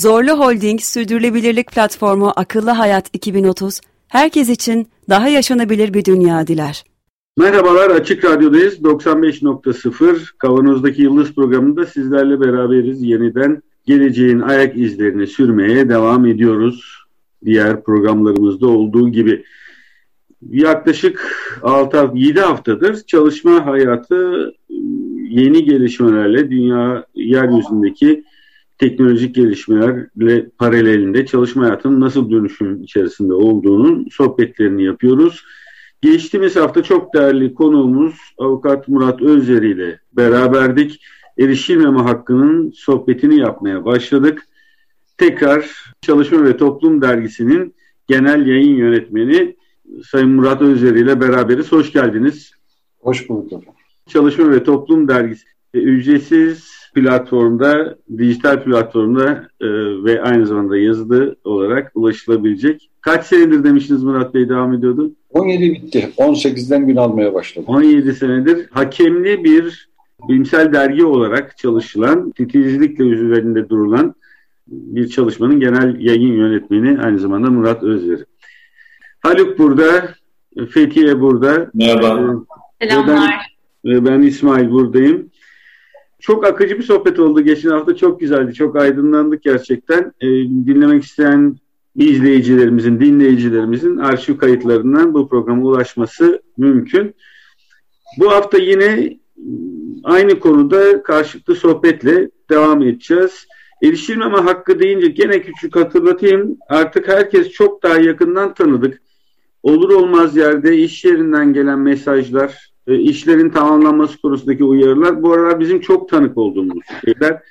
Zorlu Holding Sürdürülebilirlik Platformu Akıllı Hayat 2030, herkes için daha yaşanabilir bir dünya diler. Merhabalar, Açık Radyo'dayız. 95.0 Kavanoz'daki Yıldız programında sizlerle beraberiz. Yeniden geleceğin ayak izlerini sürmeye devam ediyoruz. Diğer programlarımızda olduğu gibi. Yaklaşık 6 7 haftadır çalışma hayatı yeni gelişmelerle dünya yeryüzündeki teknolojik gelişmelerle paralelinde çalışma hayatının nasıl dönüşüm içerisinde olduğunun sohbetlerini yapıyoruz. Geçtiğimiz hafta çok değerli konuğumuz Avukat Murat Özyer ile beraberdik. Erişilmeme hakkının sohbetini yapmaya başladık. Tekrar Çalışma ve Toplum Dergisi'nin genel yayın yönetmeni Sayın Murat Özyer ile beraberiz. Hoş geldiniz. Hoş bulduk. Çalışma ve Toplum Dergisi ücretsiz platformda, dijital platformda e, ve aynı zamanda yazılı olarak ulaşılabilecek. Kaç senedir demiştiniz Murat Bey devam ediyordu? 17 bitti. 18'den gün almaya başladı. 17 senedir hakemli bir bilimsel dergi olarak çalışılan, titizlikle üzerinde durulan bir çalışmanın genel yayın yönetmeni aynı zamanda Murat Özver. Haluk burada, Fethiye burada. Merhaba. Ee, Selamlar. Ben, ben İsmail buradayım. Çok akıcı bir sohbet oldu. Geçen hafta çok güzeldi. Çok aydınlandık gerçekten. Ee, dinlemek isteyen izleyicilerimizin, dinleyicilerimizin arşiv kayıtlarından bu programa ulaşması mümkün. Bu hafta yine aynı konuda karşılıklı sohbetle devam edeceğiz. Erişilmeme hakkı deyince gene küçük hatırlatayım. Artık herkes çok daha yakından tanıdık. Olur olmaz yerde iş yerinden gelen mesajlar, e, işlerin tamamlanması konusundaki uyarılar bu aralar bizim çok tanık olduğumuz şeyler.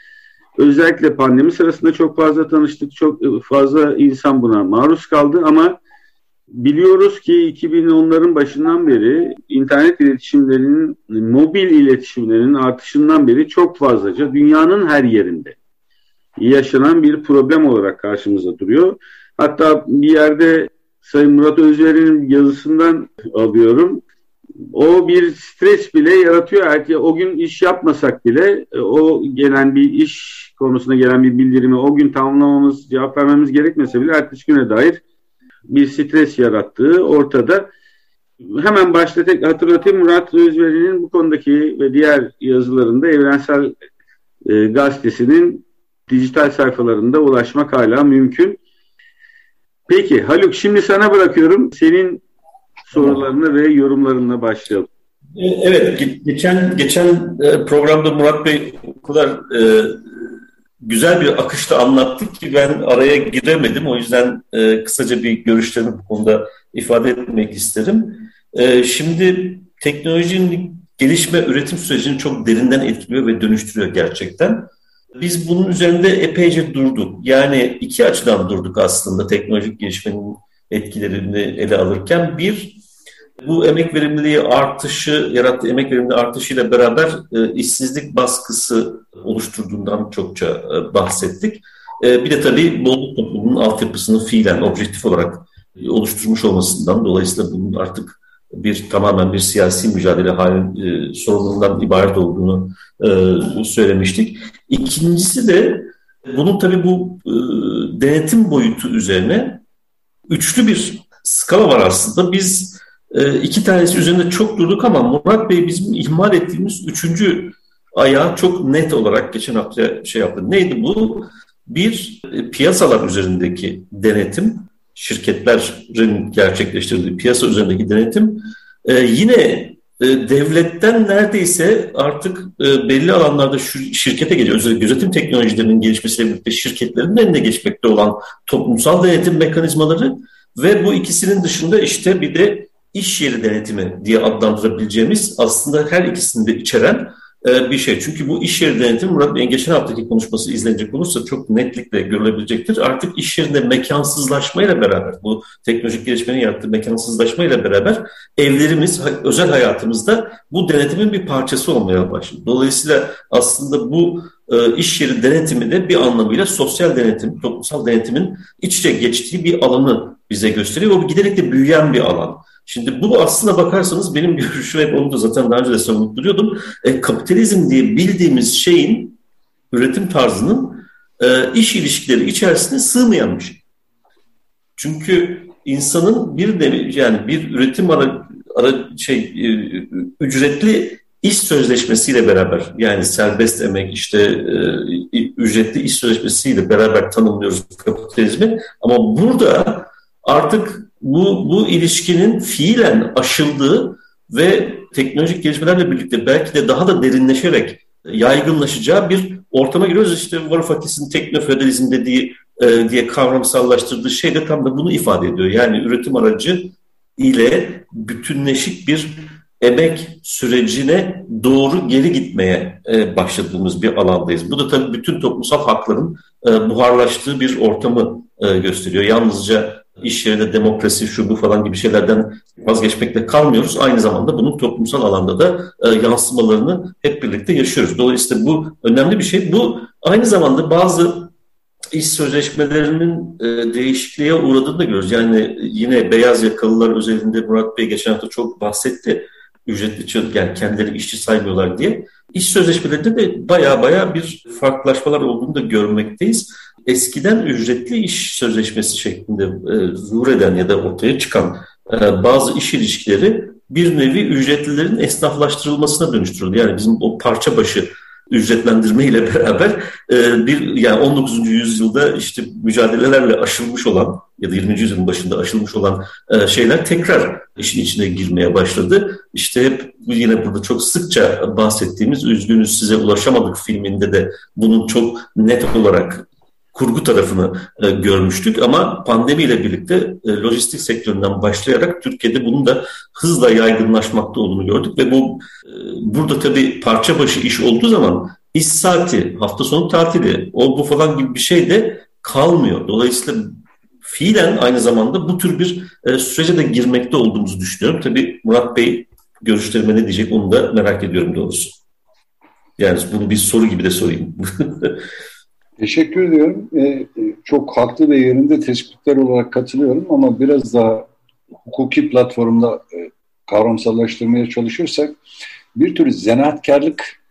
Özellikle pandemi sırasında çok fazla tanıştık, çok fazla insan buna maruz kaldı ama biliyoruz ki 2010'ların başından beri internet iletişimlerinin, mobil iletişimlerinin artışından beri çok fazlaca dünyanın her yerinde yaşanan bir problem olarak karşımıza duruyor. Hatta bir yerde Sayın Murat Özver'in yazısından alıyorum o bir stres bile yaratıyor. Erke, o gün iş yapmasak bile e, o gelen bir iş konusunda gelen bir bildirimi o gün tamamlamamız, cevap vermemiz gerekmese bile ertesi güne dair bir stres yarattığı ortada. Hemen başta tek hatırlatayım Murat Özveri'nin bu konudaki ve diğer yazılarında Evrensel e, Gazetesi'nin dijital sayfalarında ulaşmak hala mümkün. Peki Haluk şimdi sana bırakıyorum. Senin sorularına ve yorumlarına başlayalım. E, evet, geçen geçen e, programda Murat Bey o kadar e, güzel bir akışta anlattık ki ben araya giremedim. O yüzden e, kısaca bir görüşlerimi bu konuda ifade etmek isterim. E, şimdi teknolojinin gelişme, üretim sürecini çok derinden etkiliyor ve dönüştürüyor gerçekten. Biz bunun üzerinde epeyce durduk. Yani iki açıdan durduk aslında teknolojik gelişmenin etkilerini ele alırken. Bir, bu emek verimliliği artışı, yarattığı emek verimliliği artışıyla beraber e, işsizlik baskısı oluşturduğundan çokça e, bahsettik. E, bir de tabii bolluk toplumunun altyapısını fiilen, objektif olarak e, oluşturmuş olmasından dolayısıyla bunun artık bir tamamen bir siyasi mücadele hali e, sorunundan ibaret olduğunu e, söylemiştik. İkincisi de bunun tabii bu e, denetim boyutu üzerine üçlü bir skala var aslında. Biz e, iki tanesi üzerinde çok durduk ama Murat Bey bizim ihmal ettiğimiz üçüncü ayağı çok net olarak geçen hafta şey yaptı. Neydi bu? Bir, e, piyasalar üzerindeki denetim, şirketlerin gerçekleştirdiği piyasa üzerindeki denetim e, yine devletten neredeyse artık e, belli alanlarda şirkete geliyor. Özellikle gözetim teknolojilerinin gelişmesiyle birlikte şirketlerin eline geçmekte olan toplumsal denetim mekanizmaları ve bu ikisinin dışında işte bir de iş yeri denetimi diye adlandırabileceğimiz aslında her ikisini de içeren e, bir şey. Çünkü bu iş yeri denetimi Murat Bey'in geçen haftaki konuşması izlenecek olursa çok netlikle görülebilecektir. Artık iş yerinde mekansızlaşmayla beraber, bu teknolojik gelişmenin yarattığı mekansızlaşmayla beraber evlerimiz, özel hayatımızda bu denetimin bir parçası olmaya başladı. Dolayısıyla aslında bu e, iş yeri denetimi de bir anlamıyla sosyal denetim, toplumsal denetimin iç içe geçtiği bir alanı bize gösteriyor. O giderek de büyüyen bir alan. Şimdi bu aslına bakarsanız benim görüşüm hep onu da zaten daha önce de savunup duruyordum. E, kapitalizm diye bildiğimiz şeyin üretim tarzının e, iş ilişkileri içerisinde sığmayan bir şey. Çünkü insanın bir nevi yani bir üretim ara, ara şey e, ücretli iş sözleşmesiyle beraber yani serbest emek işte e, ücretli iş sözleşmesiyle beraber tanımlıyoruz kapitalizmi ama burada artık bu, bu ilişkinin fiilen aşıldığı ve teknolojik gelişmelerle birlikte belki de daha da derinleşerek yaygınlaşacağı bir ortama giriyoruz. İşte Varoufakis'in teknofeodalizm dediği e, diye kavramsallaştırdığı şey de tam da bunu ifade ediyor. Yani üretim aracı ile bütünleşik bir emek sürecine doğru geri gitmeye e, başladığımız bir alandayız. Bu da tabii bütün toplumsal hakların e, buharlaştığı bir ortamı e, gösteriyor. Yalnızca iş yerinde demokrasi, şu bu falan gibi şeylerden vazgeçmekle kalmıyoruz. Aynı zamanda bunun toplumsal alanda da e, yansımalarını hep birlikte yaşıyoruz. Dolayısıyla bu önemli bir şey. Bu aynı zamanda bazı iş sözleşmelerinin e, değişikliğe uğradığını da görüyoruz. Yani yine beyaz yakalılar özelinde Murat Bey geçen hafta çok bahsetti. Ücretli yani kendileri işçi saymıyorlar diye. İş sözleşmelerinde de baya baya bir farklılaşmalar olduğunu da görmekteyiz eskiden ücretli iş sözleşmesi şeklinde e, zuhur eden ya da ortaya çıkan e, bazı iş ilişkileri bir nevi ücretlilerin esnaflaştırılmasına dönüştürüldü. Yani bizim o parça başı ücretlendirme ile beraber e, bir yani 19. yüzyılda işte mücadelelerle aşılmış olan ya da 20. yüzyılın başında aşılmış olan e, şeyler tekrar işin içine girmeye başladı. İşte hep yine burada çok sıkça bahsettiğimiz Üzgünüz Size Ulaşamadık filminde de bunun çok net olarak kurgu tarafını e, görmüştük ama pandemiyle birlikte e, lojistik sektöründen başlayarak Türkiye'de bunun da hızla yaygınlaşmakta olduğunu gördük ve bu e, burada tabii parça başı iş olduğu zaman iş saati, hafta sonu tatili, o bu falan gibi bir şey de kalmıyor. Dolayısıyla fiilen aynı zamanda bu tür bir e, sürece de girmekte olduğumuzu düşünüyorum. Tabii Murat Bey görüşlerime ne diyecek onu da merak ediyorum doğrusu. Yani bunu bir soru gibi de sorayım. Teşekkür ediyorum. Ee, çok haklı ve yerinde tespitler olarak katılıyorum ama biraz daha hukuki platformda e, kavramsallaştırmaya çalışırsak bir tür zanaatkarlık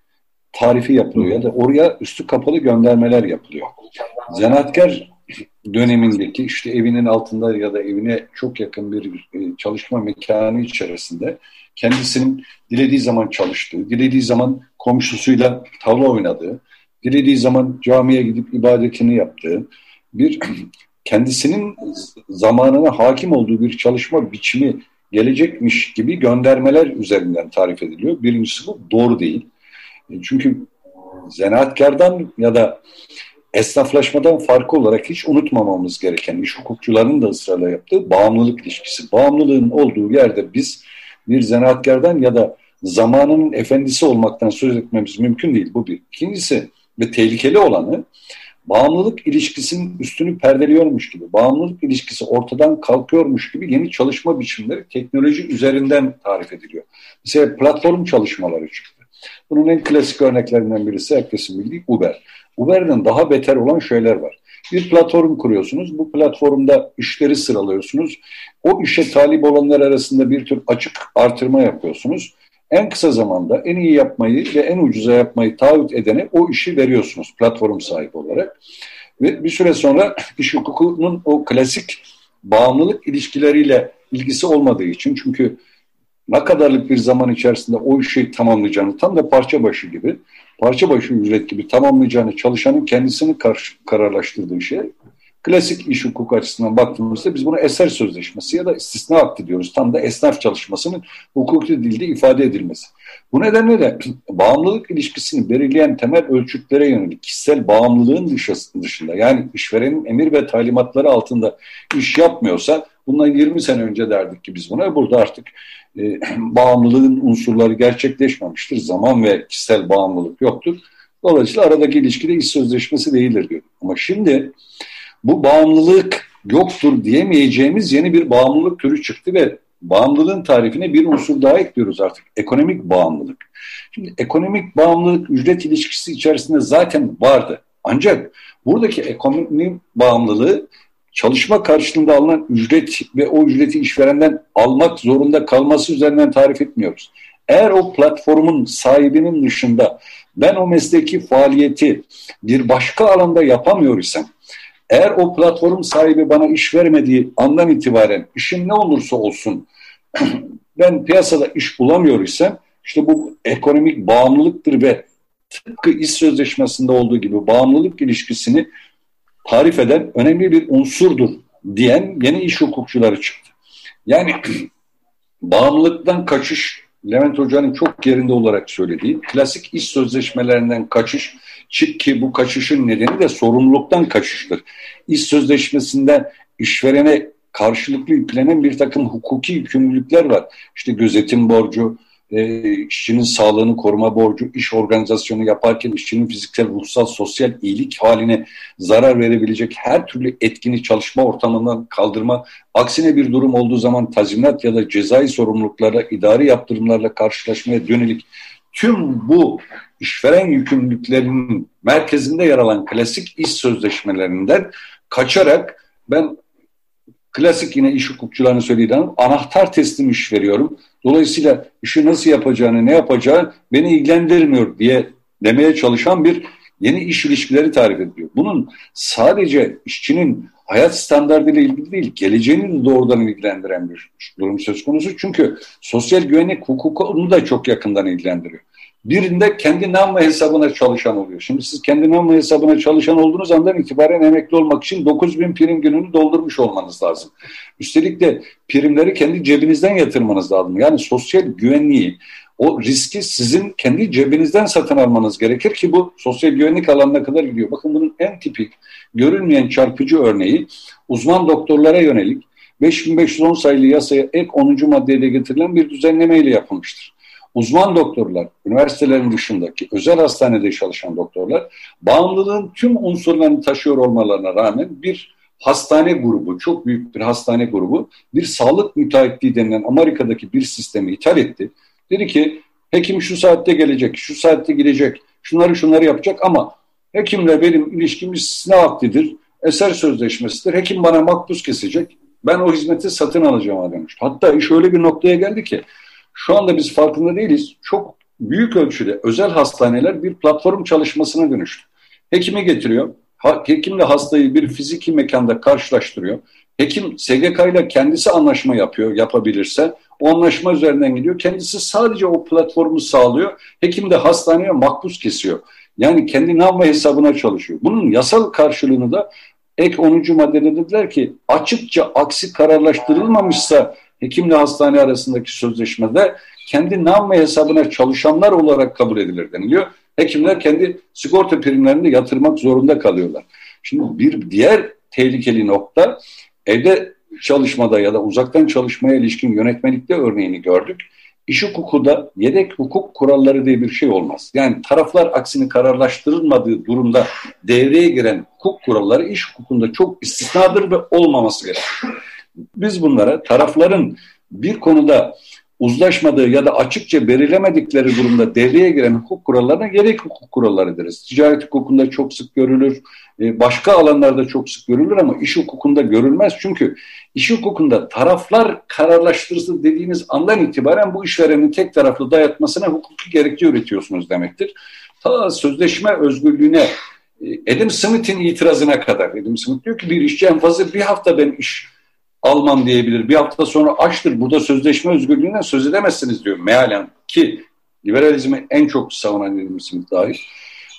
tarifi yapılıyor ya da oraya üstü kapalı göndermeler yapılıyor. Zanaatkar dönemindeki işte evinin altında ya da evine çok yakın bir e, çalışma mekanı içerisinde kendisinin dilediği zaman çalıştığı, dilediği zaman komşusuyla tavla oynadığı, dilediği zaman camiye gidip ibadetini yaptığı, bir kendisinin zamanına hakim olduğu bir çalışma biçimi gelecekmiş gibi göndermeler üzerinden tarif ediliyor. Birincisi bu doğru değil. E, çünkü zanaatkardan ya da esnaflaşmadan farkı olarak hiç unutmamamız gereken iş hukukçularının da ısrarla yaptığı bağımlılık ilişkisi. Bağımlılığın olduğu yerde biz bir zanaatkardan ya da zamanının efendisi olmaktan söz etmemiz mümkün değil. Bu bir. İkincisi ve tehlikeli olanı bağımlılık ilişkisinin üstünü perdeliyormuş gibi, bağımlılık ilişkisi ortadan kalkıyormuş gibi yeni çalışma biçimleri teknoloji üzerinden tarif ediliyor. Mesela platform çalışmaları çıktı. Bunun en klasik örneklerinden birisi herkesin bildiği Uber. Uber'den daha beter olan şeyler var. Bir platform kuruyorsunuz. Bu platformda işleri sıralıyorsunuz. O işe talip olanlar arasında bir tür açık artırma yapıyorsunuz en kısa zamanda en iyi yapmayı ve en ucuza yapmayı taahhüt edene o işi veriyorsunuz platform sahibi olarak. Ve bir süre sonra iş hukukunun o klasik bağımlılık ilişkileriyle ilgisi olmadığı için çünkü ne kadarlık bir zaman içerisinde o işi tamamlayacağını tam da parça başı gibi parça başı ücret gibi tamamlayacağını çalışanın kendisini kar kararlaştırdığı şey Klasik iş hukuk açısından baktığımızda biz buna eser sözleşmesi ya da istisna akti diyoruz. Tam da esnaf çalışmasının hukuki dilde ifade edilmesi. Bu nedenle de bağımlılık ilişkisini belirleyen temel ölçütlere yönelik kişisel bağımlılığın dışında yani işverenin emir ve talimatları altında iş yapmıyorsa Bundan 20 sene önce derdik ki biz buna. Burada artık e, bağımlılığın unsurları gerçekleşmemiştir. Zaman ve kişisel bağımlılık yoktur. Dolayısıyla aradaki ilişkide iş sözleşmesi değildir diyor. Ama şimdi bu bağımlılık yoktur diyemeyeceğimiz yeni bir bağımlılık türü çıktı ve bağımlılığın tarifine bir unsur daha ekliyoruz artık. Ekonomik bağımlılık. Şimdi ekonomik bağımlılık ücret ilişkisi içerisinde zaten vardı. Ancak buradaki ekonomik bağımlılığı çalışma karşılığında alınan ücret ve o ücreti işverenden almak zorunda kalması üzerinden tarif etmiyoruz. Eğer o platformun sahibinin dışında ben o mesleki faaliyeti bir başka alanda yapamıyor isem, eğer o platform sahibi bana iş vermediği andan itibaren işim ne olursa olsun ben piyasada iş bulamıyor isem işte bu ekonomik bağımlılıktır ve tıpkı iş sözleşmesinde olduğu gibi bağımlılık ilişkisini tarif eden önemli bir unsurdur diyen yeni iş hukukçuları çıktı. Yani bağımlılıktan kaçış Levent Hoca'nın çok yerinde olarak söylediği klasik iş sözleşmelerinden kaçış ki bu kaçışın nedeni de sorumluluktan kaçıştır. İş sözleşmesinde işverene karşılıklı yüklenen bir takım hukuki yükümlülükler var. İşte gözetim borcu, e, işçinin sağlığını koruma borcu, iş organizasyonu yaparken işçinin fiziksel, ruhsal, sosyal iyilik haline zarar verebilecek her türlü etkini çalışma ortamından kaldırma, aksine bir durum olduğu zaman tazminat ya da cezai sorumluluklarla, idari yaptırımlarla karşılaşmaya dönelik tüm bu işveren yükümlülüklerinin merkezinde yer alan klasik iş sözleşmelerinden kaçarak ben klasik yine iş hukukçularının söylediği anahtar teslim iş veriyorum. Dolayısıyla işi nasıl yapacağını, ne yapacağı beni ilgilendirmiyor diye demeye çalışan bir yeni iş ilişkileri tarif ediyor. Bunun sadece işçinin hayat standartıyla ilgili değil, geleceğini de doğrudan ilgilendiren bir durum söz konusu. Çünkü sosyal güvenlik hukuku onu da çok yakından ilgilendiriyor. Birinde kendi nam ve hesabına çalışan oluyor. Şimdi siz kendi nam ve hesabına çalışan olduğunuz andan itibaren emekli olmak için 9 bin prim gününü doldurmuş olmanız lazım. Üstelik de primleri kendi cebinizden yatırmanız lazım. Yani sosyal güvenliği, o riski sizin kendi cebinizden satın almanız gerekir ki bu sosyal güvenlik alanına kadar gidiyor. Bakın bunun en tipik, görünmeyen çarpıcı örneği uzman doktorlara yönelik 5510 sayılı yasaya ek 10. maddede getirilen bir düzenlemeyle yapılmıştır uzman doktorlar, üniversitelerin dışındaki özel hastanede çalışan doktorlar bağımlılığın tüm unsurlarını taşıyor olmalarına rağmen bir hastane grubu, çok büyük bir hastane grubu bir sağlık müteahhitliği denilen Amerika'daki bir sistemi ithal etti. Dedi ki hekim şu saatte gelecek, şu saatte gidecek, şunları şunları yapacak ama hekimle benim ilişkimiz ne vaktidir, eser sözleşmesidir, hekim bana makbuz kesecek, ben o hizmeti satın alacağım demiş. Hatta iş öyle bir noktaya geldi ki şu anda biz farkında değiliz. Çok büyük ölçüde özel hastaneler bir platform çalışmasına dönüştü. Hekimi getiriyor. Hekimle hastayı bir fiziki mekanda karşılaştırıyor. Hekim SGK ile kendisi anlaşma yapıyor yapabilirse. O anlaşma üzerinden gidiyor. Kendisi sadece o platformu sağlıyor. Hekim de hastaneye makbuz kesiyor. Yani kendi nam ve hesabına çalışıyor. Bunun yasal karşılığını da ek 10. maddede dediler ki açıkça aksi kararlaştırılmamışsa hekimle hastane arasındaki sözleşmede kendi nam ve hesabına çalışanlar olarak kabul edilir deniliyor. Hekimler kendi sigorta primlerini yatırmak zorunda kalıyorlar. Şimdi bir diğer tehlikeli nokta evde çalışmada ya da uzaktan çalışmaya ilişkin yönetmelikte örneğini gördük. İş hukukunda yedek hukuk kuralları diye bir şey olmaz. Yani taraflar aksini kararlaştırılmadığı durumda devreye giren hukuk kuralları iş hukukunda çok istisnadır ve olmaması gerekir. Biz bunlara tarafların bir konuda uzlaşmadığı ya da açıkça belirlemedikleri durumda devreye giren hukuk kurallarına gerek hukuk kuralları deriz. Ticaret hukukunda çok sık görülür, e, başka alanlarda çok sık görülür ama iş hukukunda görülmez. Çünkü iş hukukunda taraflar kararlaştırısı dediğiniz andan itibaren bu işverenin tek taraflı dayatmasına hukuki gerekçe üretiyorsunuz demektir. Ta sözleşme özgürlüğüne e, Adam Smith'in itirazına kadar. Adam Smith diyor ki bir işçi en fazla bir hafta ben iş almam diyebilir. Bir hafta sonra açtır. Burada sözleşme özgürlüğünden söz edemezsiniz diyor mealen ki liberalizmi en çok savunan Smith dahil.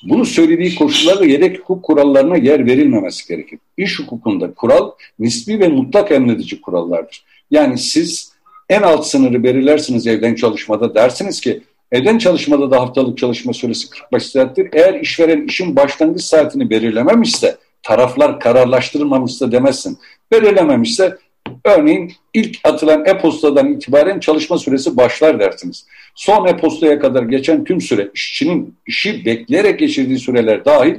Bunu söylediği koşullarda yedek hukuk kurallarına yer verilmemesi gerekir. İş hukukunda kural nispi ve mutlak emredici kurallardır. Yani siz en alt sınırı belirlersiniz evden çalışmada dersiniz ki evden çalışmada da haftalık çalışma süresi 45 saattir. Eğer işveren işin başlangıç saatini belirlememişse taraflar kararlaştırılmamışsa demezsin. Belirlememişse Örneğin ilk atılan e-postadan itibaren çalışma süresi başlar dersiniz. Son e-postaya kadar geçen tüm süre işçinin işi bekleyerek geçirdiği süreler dahil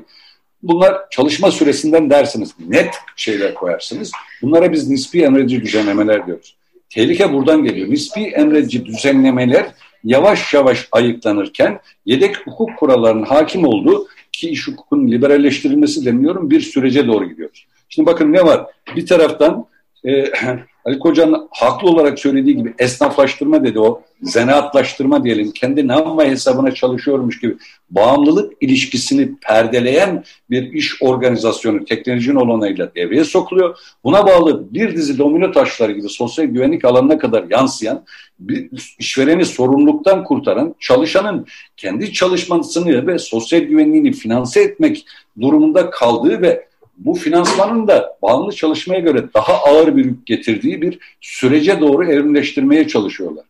bunlar çalışma süresinden dersiniz. Net şeyler koyarsınız. Bunlara biz nispi emredici düzenlemeler diyoruz. Tehlike buradan geliyor. Nispi emredici düzenlemeler yavaş yavaş ayıklanırken yedek hukuk kurallarının hakim olduğu ki iş hukukun liberalleştirilmesi demiyorum bir sürece doğru gidiyoruz. Şimdi bakın ne var? Bir taraftan e, Ali Koca'nın haklı olarak söylediği gibi esnaflaştırma dedi o zanaatlaştırma diyelim kendi namma hesabına çalışıyormuş gibi bağımlılık ilişkisini perdeleyen bir iş organizasyonu teknolojinin olanıyla devreye sokuluyor. Buna bağlı bir dizi domino taşları gibi sosyal güvenlik alanına kadar yansıyan bir işvereni sorumluluktan kurtaran çalışanın kendi çalışmasını ve sosyal güvenliğini finanse etmek durumunda kaldığı ve bu finansmanın da bağımlı çalışmaya göre daha ağır bir yük getirdiği bir sürece doğru evrimleştirmeye çalışıyorlar.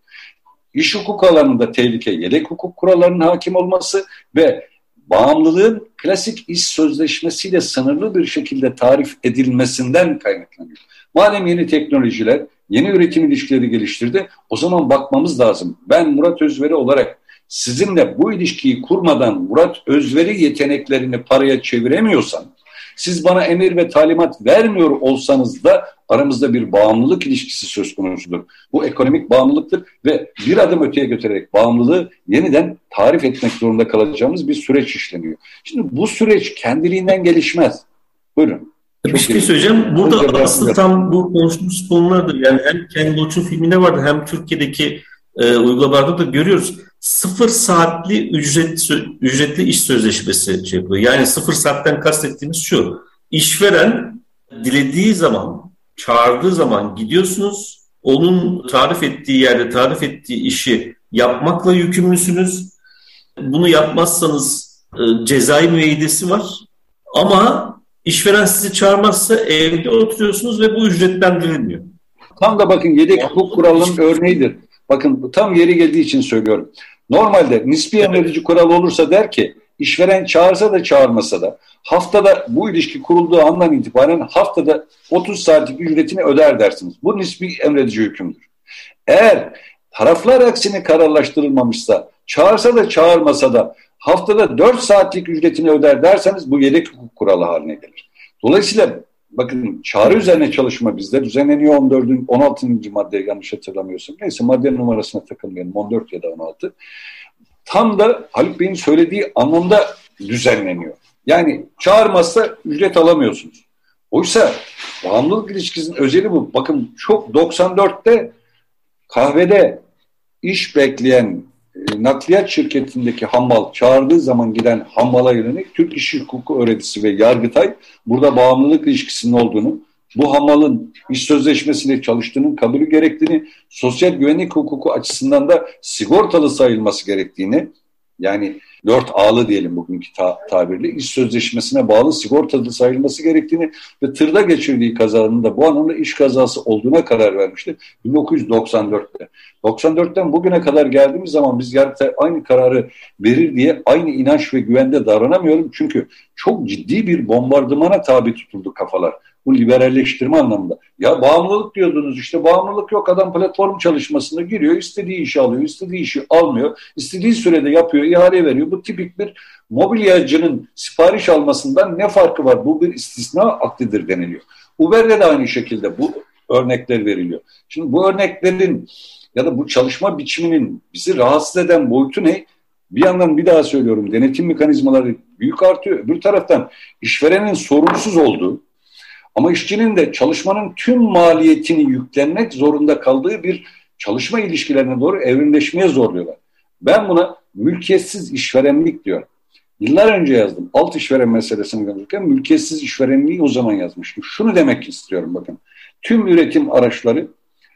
İş hukuk alanında tehlike yedek hukuk kurallarının hakim olması ve bağımlılığın klasik iş sözleşmesiyle sınırlı bir şekilde tarif edilmesinden kaynaklanıyor. Madem yeni teknolojiler, yeni üretim ilişkileri geliştirdi, o zaman bakmamız lazım. Ben Murat Özveri olarak sizinle bu ilişkiyi kurmadan Murat Özveri yeteneklerini paraya çeviremiyorsam, siz bana emir ve talimat vermiyor olsanız da aramızda bir bağımlılık ilişkisi söz konusudur. Bu ekonomik bağımlılıktır ve bir adım öteye götürerek bağımlılığı yeniden tarif etmek zorunda kalacağımız bir süreç işleniyor. Şimdi bu süreç kendiliğinden gelişmez. Buyurun. Bir şey söyleyeceğim. Burada aslında tam bu konuştuğumuz konulardır. Yani hem Ken Loach'un filminde vardı hem Türkiye'deki e, uygulamalarda da görüyoruz. Sıfır saatli ücret, ücretli iş sözleşmesi şey yapıyor. Yani sıfır saatten kastettiğimiz şu. İşveren dilediği zaman, çağırdığı zaman gidiyorsunuz. Onun tarif ettiği yerde tarif ettiği işi yapmakla yükümlüsünüz. Bunu yapmazsanız e, cezai müeyyidesi var. Ama işveren sizi çağırmazsa evde oturuyorsunuz ve bu ücretlendirilmiyor. Tam da bakın yedek hukuk kuralının örneğidir. Bakın bu tam yeri geldiği için söylüyorum. Normalde nispi emredici kural olursa der ki işveren çağırsa da çağırmasa da haftada bu ilişki kurulduğu andan itibaren haftada 30 saatlik ücretini öder dersiniz. Bu nispi emredici hükümdür. Eğer taraflar aksine kararlaştırılmamışsa çağırsa da çağırmasa da haftada 4 saatlik ücretini öder derseniz bu yedek hukuk kuralı haline gelir. Dolayısıyla bakın çağrı üzerine çalışma bizde düzenleniyor 14. 16. madde yanlış hatırlamıyorsam. Neyse madde numarasına takılmayalım 14 ya da 16. Tam da Haluk Bey'in söylediği anlamda düzenleniyor. Yani çağırmazsa ücret alamıyorsunuz. Oysa bağımlılık ilişkisinin özeli bu. Bakın çok 94'te kahvede iş bekleyen nakliyat şirketindeki hammal çağırdığı zaman giden hammala yönelik Türk İş Hukuku Öğretisi ve Yargıtay burada bağımlılık ilişkisinin olduğunu, bu hammalın iş sözleşmesiyle çalıştığının kabulü gerektiğini, sosyal güvenlik hukuku açısından da sigortalı sayılması gerektiğini, yani dört ağlı diyelim bugünkü ta tabirle iş sözleşmesine bağlı sigortalı sayılması gerektiğini ve tırda geçirdiği kazanın da bu anlamda iş kazası olduğuna karar vermişti 1994'te. 94'ten bugüne kadar geldiğimiz zaman biz yargıta aynı kararı verir diye aynı inanç ve güvende davranamıyorum. Çünkü çok ciddi bir bombardımana tabi tutuldu kafalar. Bu liberalleştirme anlamında. Ya bağımlılık diyordunuz işte bağımlılık yok. Adam platform çalışmasına giriyor. istediği işi alıyor. istediği işi almıyor. istediği sürede yapıyor. ihale veriyor. Bu tipik bir mobilyacının sipariş almasından ne farkı var? Bu bir istisna aktidir deniliyor. Uber'de de aynı şekilde bu örnekler veriliyor. Şimdi bu örneklerin ya da bu çalışma biçiminin bizi rahatsız eden boyutu ne? Bir yandan bir daha söylüyorum denetim mekanizmaları büyük artıyor. Öbür taraftan işverenin sorumsuz olduğu ama işçinin de çalışmanın tüm maliyetini yüklenmek zorunda kaldığı bir çalışma ilişkilerine doğru evrimleşmeye zorluyorlar. Ben buna mülkiyetsiz işverenlik diyorum. Yıllar önce yazdım. Alt işveren meselesini yazırken mülkiyetsiz işverenliği o zaman yazmıştım. Şunu demek istiyorum bakın. Tüm üretim araçları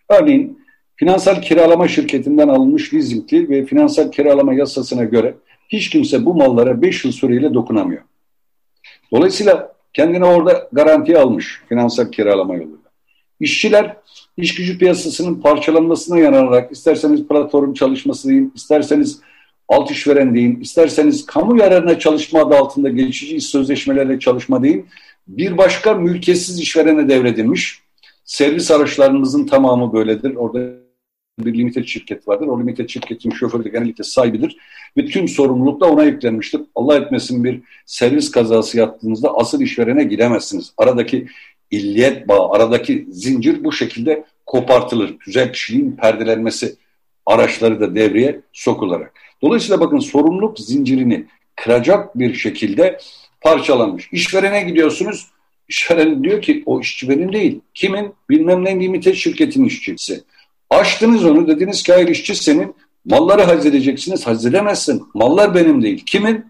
örneğin finansal kiralama şirketinden alınmış leasingli ve finansal kiralama yasasına göre hiç kimse bu mallara 5 yıl süreyle dokunamıyor. Dolayısıyla kendini orada garantiye almış finansal kiralama yoluyla. İşçiler iş gücü piyasasının parçalanmasına yanararak isterseniz platform çalışması deyin, isterseniz alt işveren deyin, isterseniz kamu yararına çalışma adı altında geçici iş sözleşmelerle çalışma deyin, bir başka mülkiyetsiz işverene devredilmiş. Servis araçlarımızın tamamı böyledir. Orada bir limited şirket vardır. O limited şirketin şoförü de genellikle sahibidir. Ve tüm sorumluluk da ona yüklenmiştir. Allah etmesin bir servis kazası yaptığınızda asıl işverene gidemezsiniz. Aradaki illiyet bağı, aradaki zincir bu şekilde kopartılır. Güzel kişiliğin perdelenmesi araçları da devreye sokularak. Dolayısıyla bakın sorumluluk zincirini kıracak bir şekilde parçalanmış. İşverene gidiyorsunuz, işveren diyor ki o işçi benim değil. Kimin? Bilmem ne limited şirketin işçisi. Açtınız onu dediniz ki hayır işçi senin. Malları hazredeceksiniz. Hazredemezsin. Mallar benim değil. Kimin?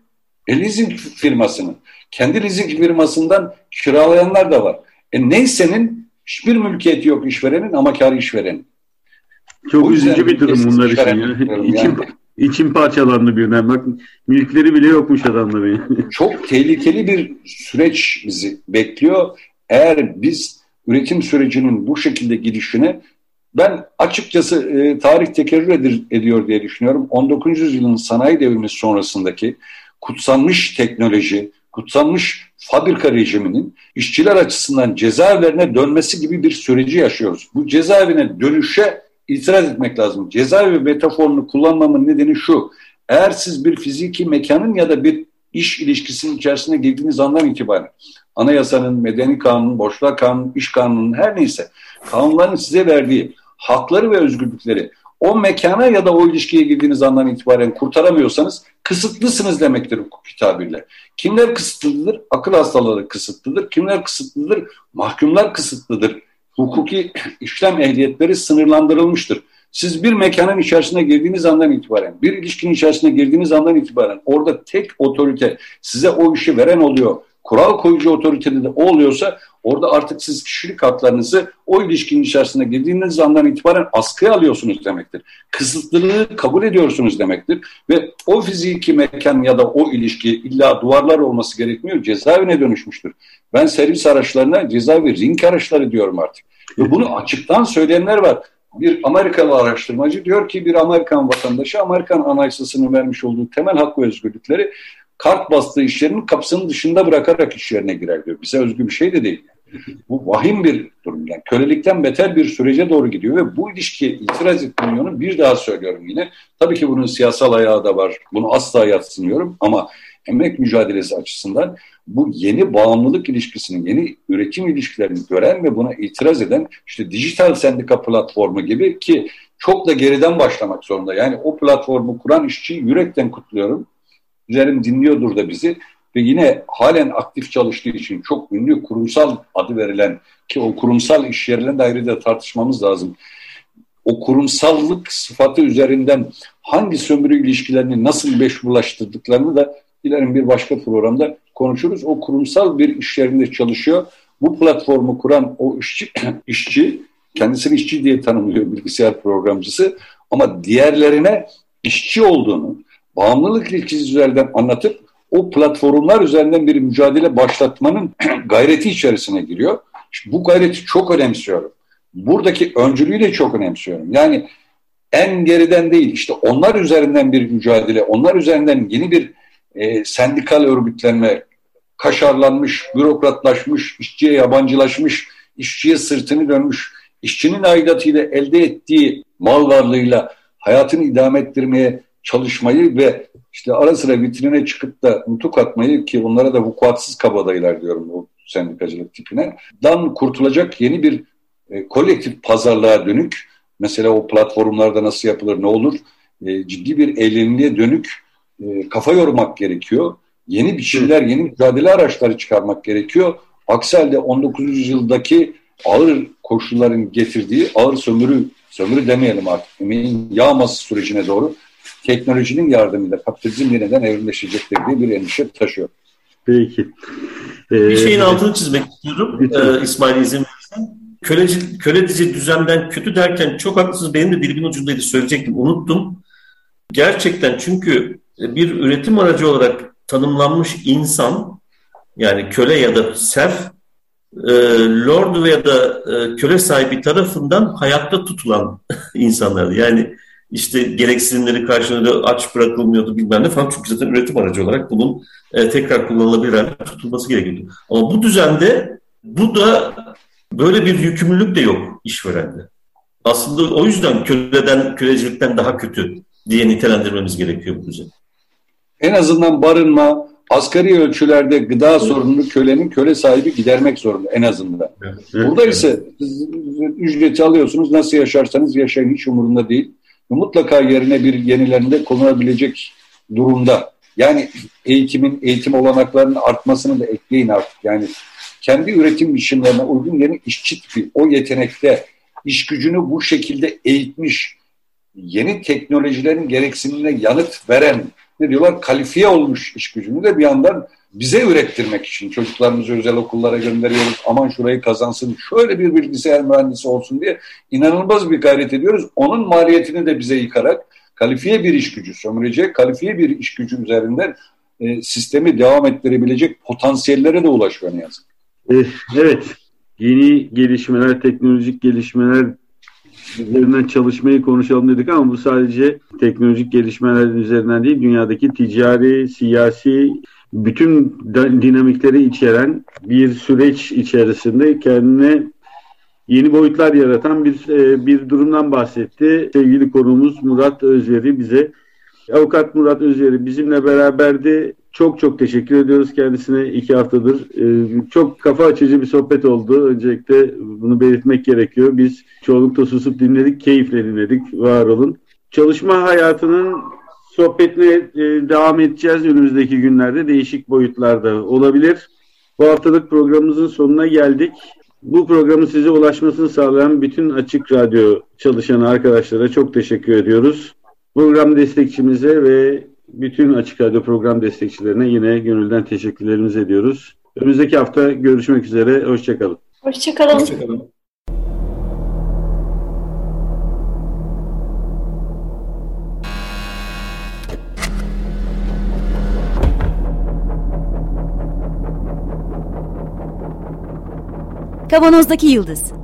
E, leasing firmasının. Kendi leasing firmasından kiralayanlar da var. E neysenin hiçbir mülkiyeti yok işverenin ama kar işverenin. Çok üzücü bir durum bunlar için. Ya. İçim, yani. içim parçalandı birden. Bak mülkleri bile yokmuş adamların. Çok tehlikeli bir süreç bizi bekliyor. Eğer biz üretim sürecinin bu şekilde gidişine ben açıkçası e, tarih tekerrür edir, ediyor diye düşünüyorum. 19. yüzyılın sanayi devrimi sonrasındaki kutsanmış teknoloji, kutsanmış fabrika rejiminin işçiler açısından cezaevlerine dönmesi gibi bir süreci yaşıyoruz. Bu cezaevine dönüşe itiraz etmek lazım. Cezaevi metaforunu kullanmamın nedeni şu. Eğer siz bir fiziki mekanın ya da bir iş ilişkisinin içerisine girdiğiniz andan itibaren anayasanın, medeni kanunun, boşluğa kanunun, iş kanunun her neyse kanunların size verdiği hakları ve özgürlükleri o mekana ya da o ilişkiye girdiğiniz andan itibaren kurtaramıyorsanız kısıtlısınız demektir hukuk tabirle. Kimler kısıtlıdır? Akıl hastaları kısıtlıdır. Kimler kısıtlıdır? Mahkumlar kısıtlıdır. Hukuki işlem ehliyetleri sınırlandırılmıştır. Siz bir mekanın içerisine girdiğiniz andan itibaren, bir ilişkinin içerisine girdiğiniz andan itibaren orada tek otorite size o işi veren oluyor kural koyucu otoritede de o oluyorsa orada artık siz kişilik haklarınızı o ilişkinin içerisine girdiğiniz andan itibaren askıya alıyorsunuz demektir. Kısıtlılığı kabul ediyorsunuz demektir. Ve o fiziki mekan ya da o ilişki illa duvarlar olması gerekmiyor. Cezaevine dönüşmüştür. Ben servis araçlarına cezaevi ring araçları diyorum artık. Ve bunu açıktan söyleyenler var. Bir Amerikalı araştırmacı diyor ki bir Amerikan vatandaşı Amerikan anayasasının vermiş olduğu temel hak ve özgürlükleri kart bastığı iş yerinin kapısının dışında bırakarak iş yerine girer diyor. Bize özgü bir şey de değil. Bu vahim bir durum. Yani kölelikten beter bir sürece doğru gidiyor ve bu ilişkiye itiraz etmiyorum. Bir daha söylüyorum yine. Tabii ki bunun siyasal ayağı da var. Bunu asla yatsınıyorum ama emek mücadelesi açısından bu yeni bağımlılık ilişkisinin, yeni üretim ilişkilerini gören ve buna itiraz eden işte dijital sendika platformu gibi ki çok da geriden başlamak zorunda. Yani o platformu kuran işçiyi yürekten kutluyorum. Dilerim dinliyordur da bizi ve yine halen aktif çalıştığı için çok ünlü kurumsal adı verilen ki o kurumsal iş yerlerinde ayrı da tartışmamız lazım. O kurumsallık sıfatı üzerinden hangi sömürü ilişkilerini nasıl meşrulaştırdıklarını da dilerim bir başka programda konuşuruz. O kurumsal bir iş yerinde çalışıyor. Bu platformu kuran o işçi, işçi kendisini işçi diye tanımlıyor bilgisayar programcısı ama diğerlerine işçi olduğunu, bağımlılık ilişkisi üzerinden anlatıp o platformlar üzerinden bir mücadele başlatmanın gayreti içerisine giriyor. Şimdi bu gayreti çok önemsiyorum. Buradaki öncülüğü de çok önemsiyorum. Yani en geriden değil işte onlar üzerinden bir mücadele, onlar üzerinden yeni bir e, sendikal örgütlenme, kaşarlanmış, bürokratlaşmış, işçiye yabancılaşmış, işçiye sırtını dönmüş, işçinin aidatıyla elde ettiği mal varlığıyla hayatını idame ettirmeye çalışmayı ve işte ara sıra vitrine çıkıp da nutuk atmayı ki onlara da vukuatsız kabadayılar diyorum bu sendikacılık tipine. Dan kurtulacak yeni bir e, kolektif pazarlığa dönük mesela o platformlarda nasıl yapılır ne olur e, ciddi bir eylemliğe dönük e, kafa yormak gerekiyor. Yeni biçimler, yeni mücadele araçları çıkarmak gerekiyor. Aksi halde 19. yüzyıldaki ağır koşulların getirdiği ağır sömürü, sömürü demeyelim artık, emeğin yağması sürecine doğru teknolojinin yardımıyla kapitalizm yeniden evrimleşecektir diye bir endişe taşıyor. Peki. Ee, bir şeyin altını çizmek istiyorum ee, İsmail izin verirsen. Köleci, köledici düzenden kötü derken çok haklısınız. Benim de dilimin ucundaydı söyleyecektim. Unuttum. Gerçekten çünkü bir üretim aracı olarak tanımlanmış insan yani köle ya da serf e, lord veya da e, köle sahibi tarafından hayatta tutulan insanlar. Yani işte gereksinimleri karşılığında aç bırakılmıyordu bilmem ne falan. Çünkü zaten üretim aracı olarak bunun e, tekrar kullanılabilir hale tutulması gerekiyordu. Ama bu düzende bu da Böyle bir yükümlülük de yok işverende. Aslında o yüzden köleden, kölecilikten daha kötü diye nitelendirmemiz gerekiyor bu düzen. En azından barınma, asgari ölçülerde gıda sorununu kölenin köle sahibi gidermek zorunda en azından. Evet. Burada ise ücreti alıyorsunuz nasıl yaşarsanız yaşayın hiç umurunda değil. Mutlaka yerine bir yenilerinde konulabilecek durumda. Yani eğitimin, eğitim olanaklarının artmasını da ekleyin artık. Yani kendi üretim biçimlerine uygun yeni işçi tipi, o yetenekte iş gücünü bu şekilde eğitmiş, yeni teknolojilerin gereksinimine yanıt veren, ne diyorlar, kalifiye olmuş iş gücünü de bir yandan bize ürettirmek için çocuklarımızı özel okullara gönderiyoruz. Aman şurayı kazansın, şöyle bir bilgisayar mühendisi olsun diye inanılmaz bir gayret ediyoruz. Onun maliyetini de bize yıkarak kalifiye bir iş gücü sömürecek, kalifiye bir iş gücü üzerinden e, sistemi devam ettirebilecek potansiyellere de ulaşıyor ne yazık. Eh, evet, yeni gelişmeler, teknolojik gelişmeler üzerinden çalışmayı konuşalım dedik ama bu sadece teknolojik gelişmeler üzerinden değil, dünyadaki ticari, siyasi, bütün dinamikleri içeren bir süreç içerisinde kendine yeni boyutlar yaratan bir e, bir durumdan bahsetti. Sevgili konuğumuz Murat Özveri bize Avukat Murat Özveri bizimle beraberdi. Çok çok teşekkür ediyoruz kendisine iki haftadır. E, çok kafa açıcı bir sohbet oldu. Öncelikle bunu belirtmek gerekiyor. Biz çoğunlukla susup dinledik, keyifle dinledik. Var olun. Çalışma hayatının sohbetine e, devam edeceğiz önümüzdeki günlerde. Değişik boyutlarda olabilir. Bu haftalık programımızın sonuna geldik. Bu programın size ulaşmasını sağlayan bütün Açık Radyo çalışan arkadaşlara çok teşekkür ediyoruz. Program destekçimize ve bütün Açık Radyo program destekçilerine yine gönülden teşekkürlerimizi ediyoruz. Önümüzdeki hafta görüşmek üzere. Hoşçakalın. Hoşçakalın. Hoşçakalın. Kavanozdaki Yıldız